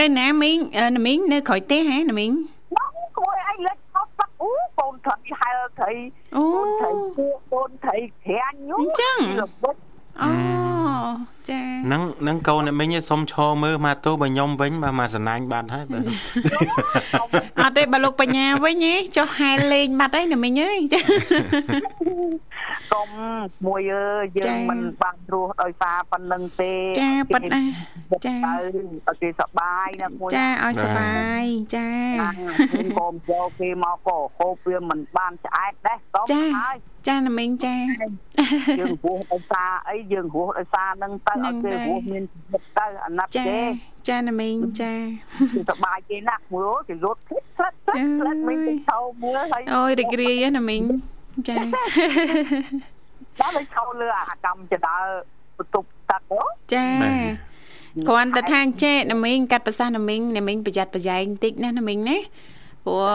នៅណាមីងអឺណាមីងនៅក្រោយទេហ៎ណាមីង បងគួរឯងលេចខុសទឹកអូកូ នត្រីហែលត្រីអូកូនត្រីគួកូនត្រីក្រាញ់នោះអញ្ចឹងល្វិចអូ ចាហ្នឹងហ្នឹងកូនអ្នកមីងឯងសុំឈរមើលមកទោះបើខ្ញុំវិញបាទមកសណាញ់បាត់ហើយបាទអត់ទេបើលោកបញ្ញាវិញហ៎ចុះហែលលេងបាត់ហើយណាមីងអើយចាកុំមួយអើយយើចា៎ងមិនបានរស់ដោយសារប៉ុណ្្នឹងទេចាប៉ិតណាចាទៅឲ្យគេសប្បាយណាមួយចាឲ្យសប្បាយចាខ្ញុំកុំយកគេមកក៏ហូបវាមិនបានឆ្អែតដែរកុំចាហើយ ចាណាមីងចាយើងរស់ដោយសារអីយើងរស់ដោយសារនឹងទៅហ្នឹងឲ្យគេដែររស់មានជីវិតទៅអាណត្តិចាគេចាណាមីងចាគឺសប្បាយគេណាស់មួយអូគេរត់ផ្លិតផ្លិតផ្លិតផ្លិតមិនទៅឈោមើលហើយអូយរីករាយណាមីងចាដល់ទៅឈោលើអាកម្មចដើបន្ទប់ទឹកអូចាបាទគ្រាន់តែថាចេណាមីងកាត់ប្រសាសន៍ណាមីងណាមីងប្រយ័ត្នប្រយែងបន្តិចណាណាមីងណា ព្រោះ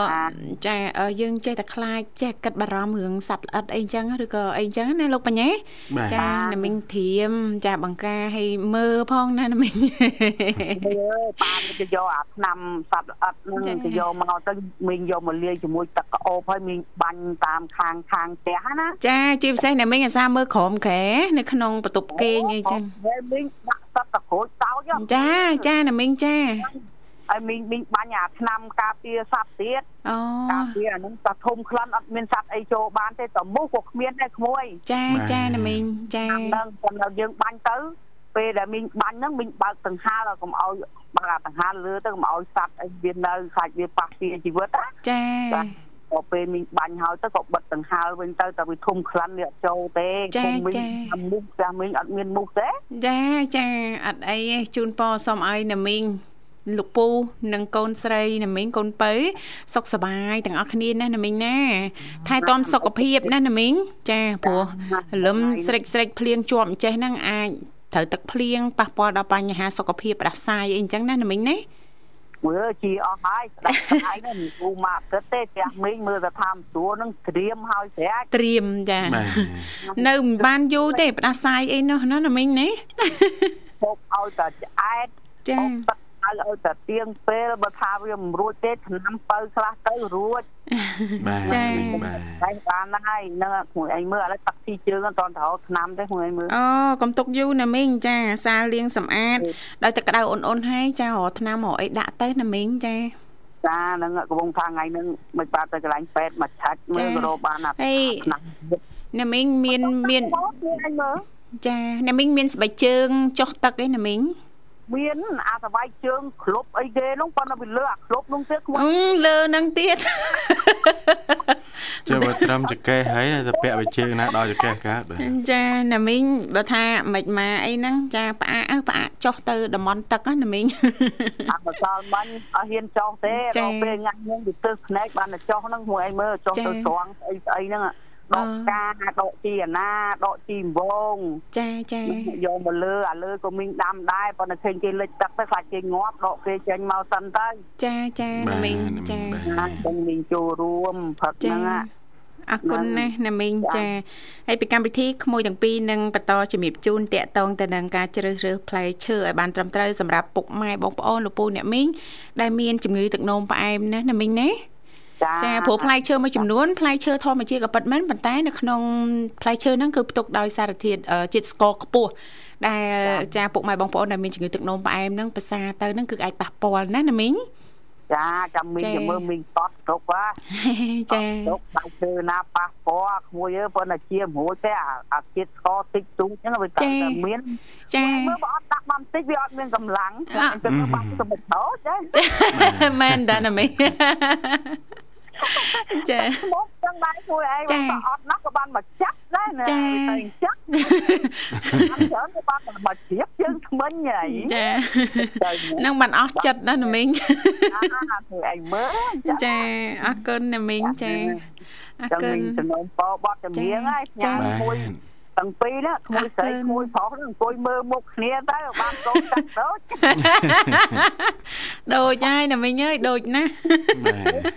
ចាយើងចេះតែខ្លាចចេះគិតបារម្ភរឿងសត្វល្អិតអីចឹងឬក៏អីចឹងណាលោកបញ្ញាចាណាមីងធៀមចាបង្ការឲ្យមើលផងណាណាមីងមើលបានទៅយកអាឆ្នាំសត្វល្អិតនឹងទៅយកមកទៅមីងយកមកលាយជាមួយទឹកក្អូបហើយមីងបាញ់តាមខាងខាងផ្ទះណាចាជាពិសេសណាមីងអាសាមើលក្រោមក្រែនៅក្នុងបន្ទប់គេងអីចឹងមីងដាក់ទឹកតក្រូចតោចចាចាណាមីងចា ហើយមីងមីងបាញ់អាឆ្នាំការពារសត្វទៀតអូការពារអានឹងតែធំក្លិនអត់មានសត្វអីចូលបានទេតមូសក៏គ្មានដែរក្មួយចាចាណាមីងចាហ្នឹងគាត់យើងបាញ់ទៅពេលដែលមីងបាញ់ហ្នឹងមីងបើកដង្ហាលកុំឲ្យបើកអាដង្ហាលលើទៅកុំឲ្យសត្វអីវានៅខ្លាចវាប៉ះពីជីវិតណាចាក៏ពេលមីងបាញ់ហើយទៅក៏បិទដង្ហាលវិញទៅតែវាធំខ្លាំងវាអត់ចូលទេគុំមីងមុខចាស់មីងអត់មានមុខទេចាចាអត់អីទេជូនពរសុំឲ្យណាមីង លោកពូនិងកូនស្រីណាមីងកូនពៅសុខសប្បាយទាំងអស់គ្នាណាណាមីងណាថែទាំសុខភាពណាណាមីងចាព្រោះលឹមស្រេចស្រេចភ្លៀងជាប់អញ្ចេះហ្នឹងអាចត្រូវទឹកភ្លៀងប៉ះពាល់ដល់បញ្ហាសុខភាពផ្ដាសាយអីអញ្ចឹងណាណាមីងណាមើលជីអស់ហើយស្ដាប់ស្ដាយនេះគូមកគិតទេផ្ទះមីងមើលទៅថាស្រួលនឹងត្រៀមហើយស្រាច់ត្រៀមចានៅមិនបានយូរទេផ្ដាសាយអីនោះណាណាមីងណាពុកឲ្យតែឆ្អែតចាទឹក ឲ្យឲ្យតែទៀងពេលបើថាវាមិនរួចទេឆ្នាំបើខ្លះទៅរួចបាទចាបាទតែបានហើយនឹងខ្លួនឯងមើលឥឡូវទឹកទីជើងអត់តន់ត្រូវឆ្នាំទេខ្លួនឯងមើលអូកុំទុកយូរណាមីងចាសាលលាងសម្អាតដោយទឹកក្តៅអ៊ុនអ៊ុនហើយចារកឆ្នាំរកអីដាក់ទៅណាមីងចាចានឹងកំពុងថាថ្ងៃនឹងមិនបានទៅកន្លែងពេទ្យមកឆាច់មើលក៏រកបានអាឆ្នាំណាមីងមានមានចាណាមីងមានស្បែកជើងចុះទឹកអីណាមីង មានអាសវាយជើងក្លប់អីគេនោះប៉ុន្តែវាលើអាក្លប់នោះទៀតខ្វះលើនឹងទៀតចាំបើត្រឹមចកេះហើយតែពាក់វិជើងណាដល់ចកេះកើតចាណាមីងបើថាមិនមកអីហ្នឹងចាផ្អាកអើផ្អាកចុះទៅតំន់ទឹកណាមីងអត់មកដល់មិញអត់ហ៊ានចុះទេដល់ពេលញ៉ាំខ្ញុំទៅទើសភ្នែកបានតែចុះហ្នឹងមួយអីមើលចុះទៅត្រង់ស្អីស្អីហ្នឹង ដកការដកជីអាណាដកជីវងចាចាយកមកលើអាលើក៏មីងដាំដែរប៉ុន្តែឃើញគេលិចទឹកទៅខ្លាចគេងាប់ដកគេចេញមកសិនទៅចាចាមីងចាខ្ញុំមីងចូលរួមព្រឹកហ្នឹងអរគុណណាស់ណាមីងចាហើយពីកម្មវិធីក្មួយទាំងពីរនឹងបន្តជំរាបជូនតាក់ទងទៅនឹងការជ្រើសរើសផ្លែឈើឲ្យបានត្រឹមត្រូវសម្រាប់ពុកម៉ែបងប្អូនលោកពូអ្នកមីងដែលមានជំងឺទឹកនោមផ្អែមណាណាមីងណា ចាព្រោះផ្លែឈើមួយចំនួនផ្លែឈើធម្មជាតិក៏ពិតមែនប៉ុន្តែនៅក្នុងផ្លែឈើហ្នឹងគឺផ្ទុកដោយសារធាតុជាតិស្ករខ្ពស់ដែលចាពុកម៉ែបងប្អូនដែលមានជំងឺទឹកនោមផ្អែមហ្នឹងភាសាទៅហ្នឹងគឺអាចប៉ះពាល់ណាណាមីងចាចាំមីងចាំមើលមីងតត់គ្រប់ហ่าចាគ្រប់ដៃឈើណាប៉ះពាល់ក្មួយអើប៉ុន្តែជាមួយទេអាជាតិស្ករតិចទូចហ្នឹងវាតែមានចាមើលបើអត់ដាក់បានតិចវាអត់មានកម្លាំងទៅមើលបានសម្បត្តិចាមែនតាណាមី ចាមកចឹងដែរមួយឯងអត់ណាស់ក៏បានមកចាក់ដែរណាចាចាក់ច្រើនក៏បានមកជ្រាបជើងថ្មិញហីចានឹងបានអស់ចិត្តណាស់ណាមីងមួយឯងមើលចាអរគុណណាមីងចាអរគុណចំនួនពោបត់ចម្រៀងហើយផ្ញើមួយ ទាំងពីរណាក្មួយស្រីក្មួយប្រុសអង្គុយមើលមុខគ្នាទៅបានកូនកាត់ដូចដូចហើយណាមីងអើយដូចណាស់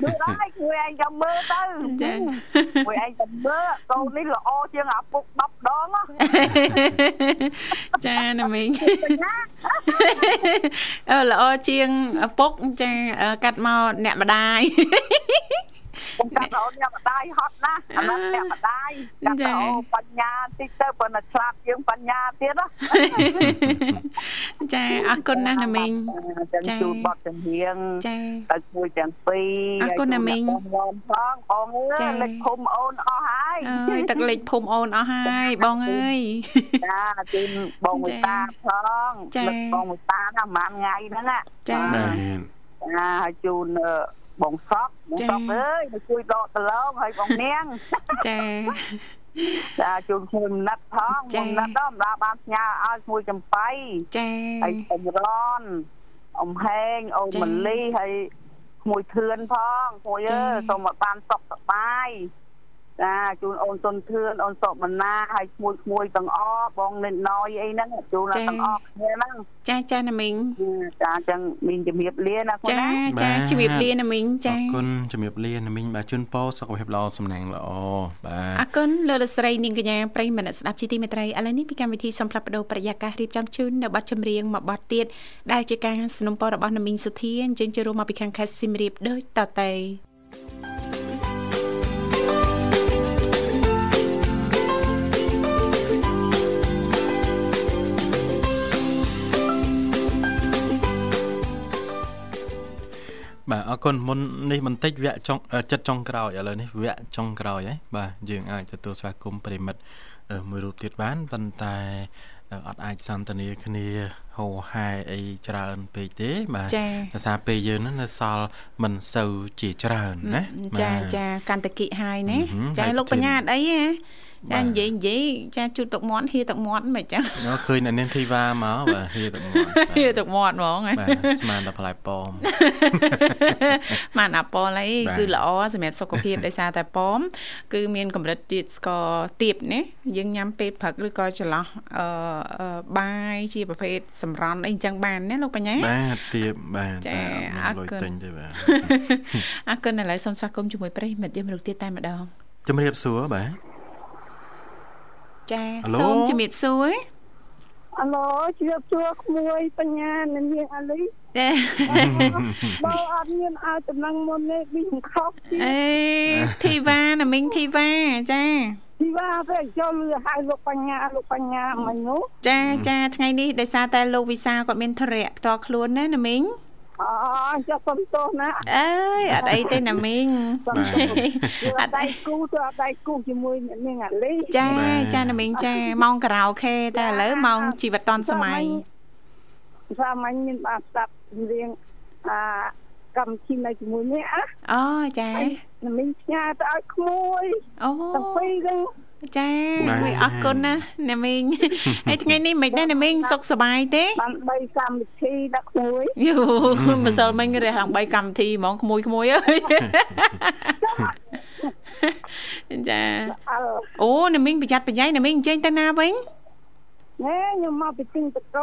ដូចហើយក្មួយឯងចាំមើលទៅចាក្មួយឯងចាំមើលកូននេះល្អជាងអាពុក10ដងចាណាមីងអឺល្អជាងឪពុកចាកាត់មកអ្នកម្ដាយ ខ្ញុំកាត់អូនអ្នកម្ដាយហត់ណាស់អានោះអ្នកម្ដាយកាត់អូបញ្ញាតិចទៅប៉ុន្តែឆ្លាតជាងបញ្ញាទៀតណាចាអរគុណណាស់ណាមីងចាជួបបត់ចំហៀងចាទៅជួយទាំងពីរអរគុណណាមីងបងផងបងអើយលេខភូមិអូនអស់ហើយអើយទឹកលេខភូមិអូនអស់ហើយបងអើយចាជូនបងមួយតាផងចាបងមួយតាណាប្រហែលថ្ងៃហ្នឹងចាចាហើយជូន បងសក់បងសក់អើយមកជួយដកដឡងហើយបងនាងចាចាជូនខ្ញុំណាត់ផងខ្ញុំណាត់ដល់ម្ដងបានផ្ញើឲ្យមួយចំបៃចាហើយអ៊ំរនអ៊ំហេងអូនមលីហើយមួយធឿនផងមួយអើសូមឲ្យបានសុខសប្បាយ ចាជូនអូនសុនធឿនអូនសុបណាហើយឈ្មោះឈ្មោះទាំងអស់បងនិតណយអីហ្នឹងជូនទាំងអស់គ្នាហ្នឹង ចាចាណាមីង ចាចឹងមីងជំរាបលាណាកូន ចា ណា ចាជំរាបលាណាមីងចា អរគុណជំរាបលាណាមីងបាទជូនពរសុខភាពល្អសំណាងល្អបាទ អរគុណលោកលកស្រីនាងកញ្ញាប្រិយមិត្តស្ដាប់ជីទីមេត្រីឥឡូវនេះពីកម្មវិធីសំផ្លាប់បដោប្រយាកររៀបចំជូននៅប័ណ្ណចម្រៀងមួយប័ណ្ណទៀតដែលជាការสนับสนุนរបស់ណាមីងសុធាអញ្ចឹងចូលរួមមកពីខាងខេត្តសៀមរាបដូចតទៅ បាទអរគុណមុននេះបន្តិចវគ្គចុងអឺចិត្តចុងក្រោយឥឡូវនេះវគ្គចុងក្រោយហើយបាទយើងអាចទទួលស្វាគមន៍ប្រិមិត្តអឺមួយរូបទៀតបានប៉ុន្តែអឺអត់អាចសន្ទនាគ្នាហោហែអីច្រើនពេកទេបាទចា៎ដោយសារពេលយើងហ្នឹងនៅសល់មិនសូវជាច្រើនណាចាបាទចាកាន់តែគិហើយណាហឹមចាហើយលោកបញ្ញាអត់អីហ៎បា ចាទនិយាយនិយាយចាជូតទឹកមាត់ហៀទឹកមាត់មិនចឹងអូឃើញអ្នកនាងធីវ៉ាមកបាទហៀទៅមកហៀទឹកមាត់ហ្មងហ៎បាទស្មានតែផ្លែប៉មបានអាប៉លអីបាទគឺល្អសម្រាប់សុខភាពដោយសារតែប៉មគឺមានកម្រិតជាតិស្ករទាបណាយើងញ៉ាំពេលព្រឹកឬក៏ចន្លោះអឺអឺបាយជាប្រភេទសម្រន់អីចឹងបានណាលោកបញ្ញាបាទទៀបបាទចាតែអត់មានលុយអរគុណទិញទេបាទអរគុណឥឡូវសូមស្វាគមន៍ជាមួយប្រិយមិត្តយើងមកទៀតតែម្ដងជំរាបសួរបាទ ចាអាឡូសូមជំរាបសួរអាឡូជ្រាបសួរក្មួយបញ្ញានិងនាងអាលីចាបើអត់មានឲ្យតំណែងមុននេះប៊ីងខុសទីអេធីវ៉ាណាមីងធីវ៉ាចាទីว่าទៅចូលលឺហៅលោកបញ្ញាលោកបញ្ញាមិញនោះចាចាថ្ងៃនេះដោយសារតែលោកវិសាលគាត់មានធរៈផ្ទាល់ខ្លួនណាណាមីង អូចាសុំទោសណាអើយអត់អីទេណាមីងសុំទោសអត់ដៃគូទៅអត់ដៃគូជាមួយអ្នកនាងអាលីចាចាណាមីងចាម៉ោងការ៉ាអូខេតែឥឡូវម៉ោងជីវិតឌុនសម័យសាមញ្ញមានបានស្ដាប់រៀងអាកម្មវិធីនៅជាមួយនេះអាអូចាណាមីងផ្ញើទៅឲ្យក្មួយអូទាំងពីរហ្នឹង ចាបាទមួយអរគុណណាណាមីងហើយថ្ងៃនេះមិនដែរណាមីងសុខសប្បាយទេបាន3កម្មវិធីដាក់ក្មួយយូម្សិលមិញរះឡើង3កម្មវិធីហ្មងក្មួយក្មួយអើយចាអើអូណាមីងប្រយ័ត្នប្រយែងណាមីងអញ្ជើញទៅណាវិញណែខ្ញុំមកពីទិញតក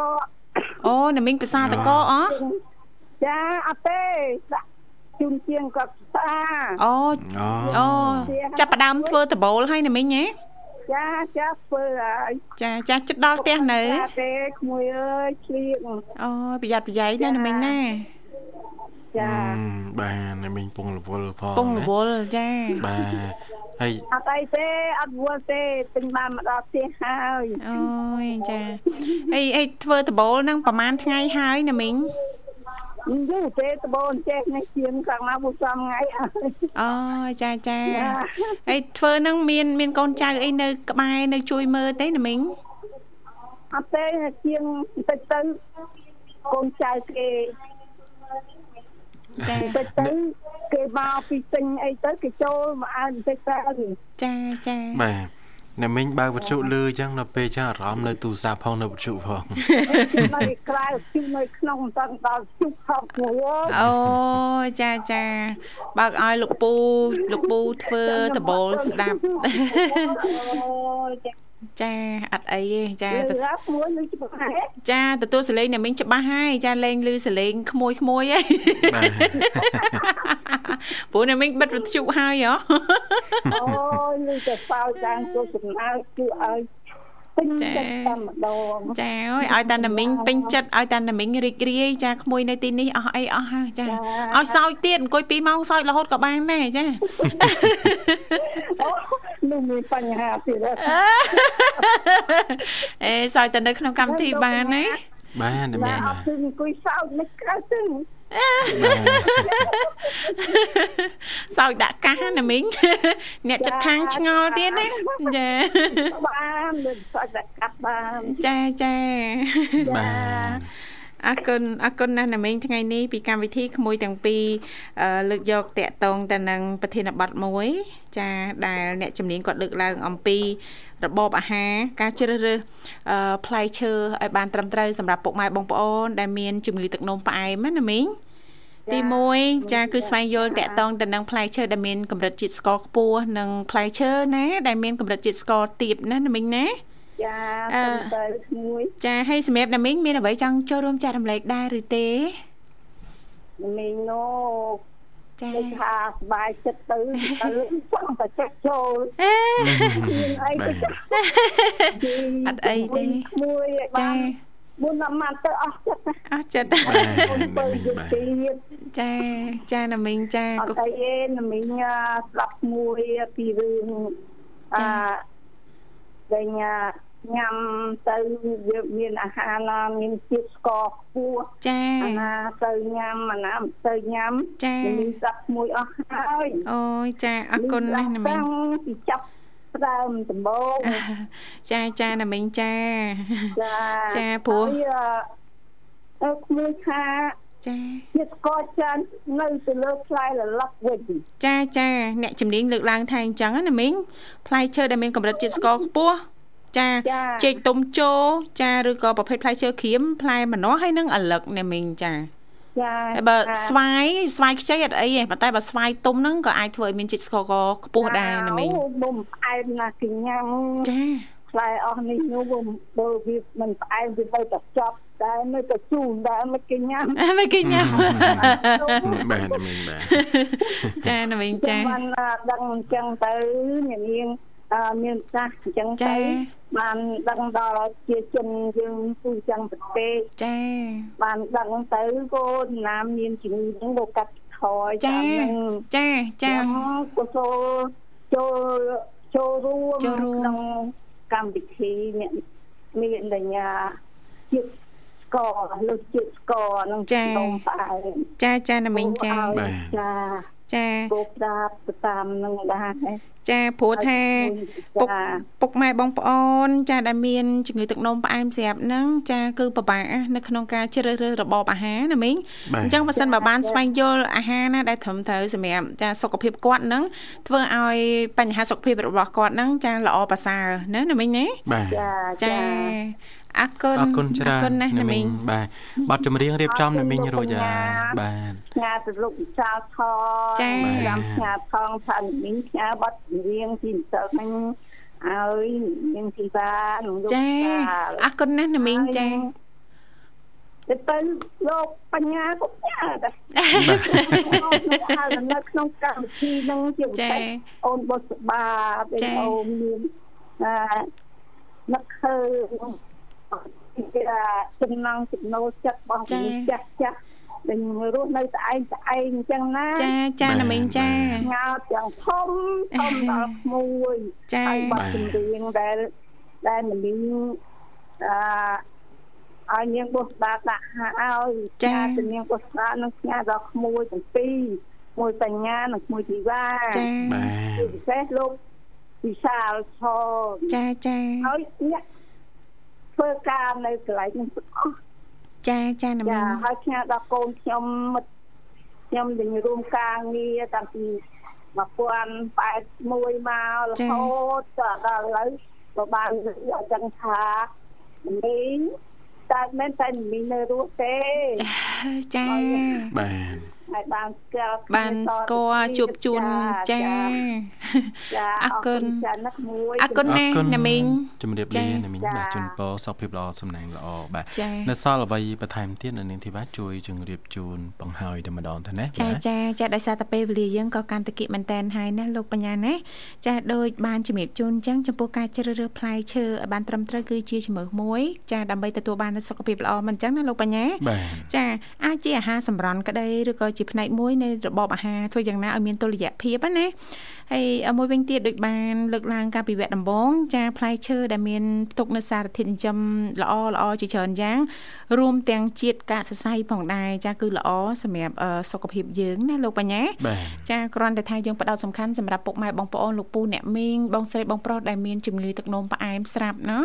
អូណាមីងភាសាតកអចាអត់ទេដាក់ជូនជាងគាត់ស្អាអូអូអូចាប់ផ្ដើមធ្វើដបូលហើយណាមីងហ៎ ចាចាធ្វើហើយចាចាចិត្តដល់ផ្ទះនៅចាទេក្មួយអើយឆ្លៀងអូប្រយ័ត្នប្រយែងណាណាមីងណាចាបាទអ្នកមីងពងរវល់ផងពងរវល់ចាបាទហើយអត់អីទេអត់វល់ទេទិញបានមកដល់ផ្ទះហើយអូយចាអីអីធ្វើដបូលហ្នឹងប្រហែលថ្ងៃហើយណាមីង យូរទេតបូនចេះនេះជាងខាងណាមួយសំថ្ងៃហើយអូយចាចាចាអីធ្វើហ្នឹងមានមានកូនចៅអីនៅ ក្បែរនៅជួយមើលទេណាមីងអត់ទេជាងបន្តិចទៅកូនចៅគេចាបន្តិចទៅគេមកពីទិញអីទៅគេចូលមកអើបន្តិចទៅចាចាបាទ អ្នកមីងបើកវត្ថុលឺអញ្ចឹងដល់ពេលចឹងអារម្មណ៍នៅទូរស័ព្ទផងនៅវត្ថុផងនៅក្រៅជុំនៅក្នុងមិនតាន់ដល់ជុំខោក្មួយអើយអូយចាចាបើកឲ្យលោកពូលោកពូធ្វើដបូលស្ដាប់អូយចា ចាអត់អីទេចាលឺអត់មួយនឹងច្បាស់ហេចាទទួលសលេងអ្នកមីងច្បាស់ហើយចាលេងឮសលេងក្មួយក្មួយហ៎បាទព្រោះអ្នកមីងបិទវិទ្យុហើយហ៎អូយលឺតែសោយតាមគូសំណើគឺឲ្យ ពេញចិត្តតែម្ដងចាអើយឲ្យតាណាមីងពេញចិត្តឲ្យតាណាមីងរីករាយចាក្មួយនៅទីនេះអស់អីអស់ហើយចាឲ្យសោយទៀតអង្គុយ2ម៉ោងសោយរហូតក៏បានដែរចាអូនោះមានបញ្ហាទៀតហ៎អេសោយតែនៅក្នុងកម្មវិធីបានណាបាទអ្នកមីតែងអបាទត់គឺអង្គុយសោយមិនក្រៅទៅ សោយដាក់កាសណាមីងអ្នកចិត្តខាងឆ្ងល់ទៀតណាចាបានលើសោយតែកាត់បានចាចាបាទ អរគុណអរគុណណាស់ណាមីងថ្ងៃនេះពីកម្មវិធីក្មួយទាំងពីរអឺលើកយកតាក់តងទៅនឹងប្រធានបទមួយ ចាដែលអ្នកជំនាញគាត់លើកឡើងអំពីរបបអាហារការជ្រើសរើសអឺផ្លែឈើឲ្យបានត្រឹមត្រូវសម្រាប់ពុកម៉ែបងប្អូនដែលមានជំងឺទឹកនោមផ្អែមណាណាមីងទី1ចាគឺស្វែងយល់តកតងទៅនឹងផ្លែឈើដែលមានកម្រិតជាតិស្ករខ្ពស់និងផ្លែឈើណាដែលមានកម្រិតជាតិស្ករទាបណាណាមីងណាចា ចាសូមទៅឈ្ងួយចាហើយសម្រាប់ណាមីងមានអ្វីចង់ចូលរួមចែករំលែកដែរឬទេណាមីងណូចាថាស្បាយចិត្តទៅទៅចង់តែចិត្តចូលមានអីទៅចាអត់អីទេមួយចាមុនមកមកទៅអស់ចិត្តអស់ចិត្តទៅយុទៀតចាចាណាមីងចាអត់អីទេណាមីងស្ដាប់មួយពីរឿងអាដែលញ៉ា ទៅវាមានអាហារណាមានជាតិស្ករខ្ពស់ចាអាណាទៅញ៉ាំអាណាមិនទៅញ៉ាំចាមានស្ដាប់មួយអស់ហើយអូយចាអរគុណណាស់ណាមីងពីចាប់ផ្ដើមដំបូងចាចាណាមីងចាចាចាព្រោះអឺក្មួយថាចាជាតិស្ករចាននៅទៅលើផ្លែលឡឹកវិញចាចាអ្នកជំនាញលើកឡើងថាអញ្ចឹងណាមីងផ្លែឈើដែលមានកម្រិតជាតិស្ករខ្ពស់ ចាចេកទុំជោចាឬក៏ប្រភេទផ្លែឈើក្រៀមផ្លែម្នាស់ហើយនឹងអាលឹកណាមីងចាចាហើយបើស្វាយស្វាយខ្ចីអត់អីទេប៉ុន្តែបើស្វាយទុំហ្នឹងក៏អាចធ្វើឲ្យមានជាតិស្ករខ្ពស់ដែរណាមីងមុំផ្អែមណាស់គេញ៉ាំចាផ្លែអស់នេះនោះបើវាមិនផ្អែមវាទៅតែចប់តែនៅតែជូនដែរមិនគេញ៉ាំមិនគេញ៉ាំបាទមីងបាទចាណាមីងចាបានដឹងអញ្ចឹងទៅនាងមានចាស់អញ្ចឹងទៅ បានដឹងដល់ជាជនយើងគូចឹងប្រទេសចាបានដឹងទៅកូនណាមមានជំងឺហ្នឹងក៏កាត់ថយចាចាចាក៏ចូលចូលចូលរួមក្នុងកម្មវិធីអ្នកមានដញ្ញាជាតិស្ករលើជាតិស្ករនឹងក្នុងផ្អែមចាចាណាមីងចាចាចាគោប្រាប់ទៅតាមនឹងដែរ ចាព្រោះថាពុកពុកម៉ែបងប្អូន ចាដែលមានជំងឺទឹកនោមផ្អែមស្រាប់ហ្នឹងចាគឺពិបាកនៅក្នុងការជ្រើសរើសរបបអាហារណាមីងអញ្ចឹងបើសិនបើបានស្វែងយល់អាហារណាដែលត្រឹមត្រូវសម្រាប់ចាសុខភាពគាត់ហ្នឹងធ្វើឲ្យបញ្ហាសុខភាពរបស់គាត់ហ្នឹងចាល្អប្រសើរណាណាមីងណាចាចា អរគុណអរគុណច្រើនណាស់ណាមីងបាទប័ណ្ណចម្រៀងរៀបចំណាមីងរួចហើយបាទផ្ញើទៅលោកវិសាលថចាចាំផ្ញើថងថាមីងផ្ញើប័ណ្ណចម្រៀងទីម្សិលហ្នឹងឲ្យនាងធីតានិងលោកចាអរគុណណាស់ណាមីងចាទៅទៅលោកបញ្ញាក៏ផ្ញើដែរហើយនៅក្នុងកម្មវិធីហ្នឹងជាពិសេសអូនបុស្បាពេលអូនមានអឺនឹកឃើញ គេថាចំណងចំណូលចិត្តរបស់មនុស្សចាស់ចាស់ដែលរស់នៅស្អែកស្អែកអញ្ចឹងណាចាចាណាមីងចាងើបយ៉ាងធំធំដល់ក្មួយចាហើយបាត់ចម្រៀងដែលដែលមនុស្សអឺឲ្យនាងបុស្បាដាក់ឲ្យចាទៅនាងបុស្បានឹងផ្ញើដល់ក្មួយទាំងពីរមួយបញ្ញានិងមួយធីវ៉ាចាបាទពិសេសលោកវិសាលឆចាចាហើយអ្នក ធ្វើការនៅកន្លែងនេះទាំងអស់ចាចាណាមីចាហើយផ្ញើដល់កូនខ្ញុំមិត្តខ្ញុំដែលរួមការងារតាំងពី1081មករហូតដល់ឥឡូវក៏បានអញ្ចឹងថាមីងតែមិនតែមីងនៅរស់ទេចាបាទ ហើយបានស្គាល់បានស្គាល់ជួបជូនចាចាអរគុណអរគុណណាស់ណាមីងជំរាបលាណាមីងបាទជូនពរសុខភាពល្អសំណាងល្អបាទនៅសល់អ្វីបន្ថែមទៀតនៅនាងធីវ៉ាជួយជម្រាបជូនបង្ហើយតែម្ដងទៅណាចាចាចាដោយសារតែពេលវេលាយើងក៏កាន់តែគិតមែនតែនហើយណាលោកបញ្ញាណាចាដូចបានជម្រាបជូនអញ្ចឹងចំពោះការជ្រើសរើសផ្លែឈើឲ្យបានត្រឹមត្រូវគឺជាជំរើសមួយចាដើម្បីទទួលបានសុខភាពល្អមិនអញ្ចឹងណាលោកបញ្ញាចាអាចជាអាហារសម្រន់ក្តីឬក៏ជាផ្នែកមួយនៃរបបអាហារធ្វើយ៉ាងណាឲ្យមានតុល្យភាពណាហើយមួយវិញទៀតដូចបានលើកឡើងការពិវៈដំបងចាផ្លែឈើដែលមានផ្ទុកនៅសារធាតុចិញ្ចឹមល្អល្អជាច្រើនយ៉ាង រួមទាំងជាតិកាកសរសៃផងដែរចាគឺល្អសម្រាប់សុខភាពយើងណាលោកបញ្ញាចាគ្រាន់តែថាយើងផ្ដោតសំខាន់សម្រាប់ពុកម៉ែបងប្អូនលោកពូអ្នកមីងបងស្រីបងប្រុសដែលមានជំងឺទឹកនោមផ្អែមស្រាប់ណា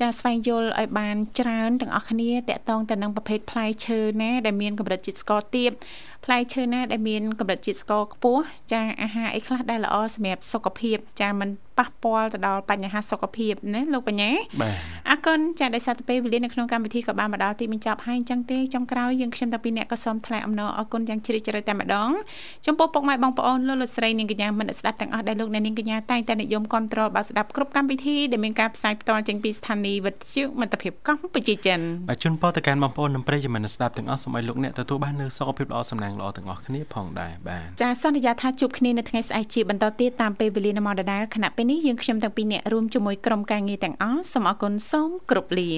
ចាស្វែងយល់ឲ្យបានច្រើនទាំងអស់គ្នាតកតងទៅនឹងប្រភេទផ្លែឈើណាដែលមានកម្រិតជាតិស្ករទាប ផ្លែឈើណាដែលមានកម្រិតជាតិស្ករខ្ពស់ចាអាហារអីខ្លះដែលល្អសម្រាប់សុខភាពចាមិន ប៉ះពាល់ទៅដល់បញ្ហាសុខភាពណាលោកបញ្ញាបាទអរគុណចាដោយសារតែពេលវេលានៅក្នុងកម្មវិធីក៏បានមកដល់ទីបញ្ចប់ហើយអញ្ចឹងទេចុងក្រោយយើងខ្ញុំតាពីអ្នកក៏សូមថ្លែងអំណរអរគុណយ៉ាងជ្រាលជ្រៅតែម្ដងចំពោះពុកម៉ែបងប្អូនលោកលោកស្រីនាងកញ្ញាមិត្តស្ដាប់ទាំងអស់ដែលលោកអ្នកនាងកញ្ញាតែងតែនិយមគ្រប់គ្រងបើស្ដាប់គ្រប់កម្មវិធីដែលមានការផ្សាយផ្ទាល់ចេញពីស្ថានីយ៍វិទ្យុមិត្តភាពកម្ពុជាចិនបាទជូនពរទៅកាន់បងប្អូននិងប្រិយមិត្តស្ដាប់ទាំងអស់សូមឲ្យលោកអ្នកទទួលបាននូវសុខភាពល្អសំណាងល្អទាំងអស់គ្នាផងដែរបាទចាសន្យាថាជួបគ្នានៅថ្ងៃស្អែកជាបន្តទៀតតាមពេលវេលានៅម៉ោងដដែលខណៈពេលនេះយើងខ្ញុំទាំងពីរអ្នករួមជាមួយក្រុមការងារទាំងអស់សូមអរគុណសូមគោរពលា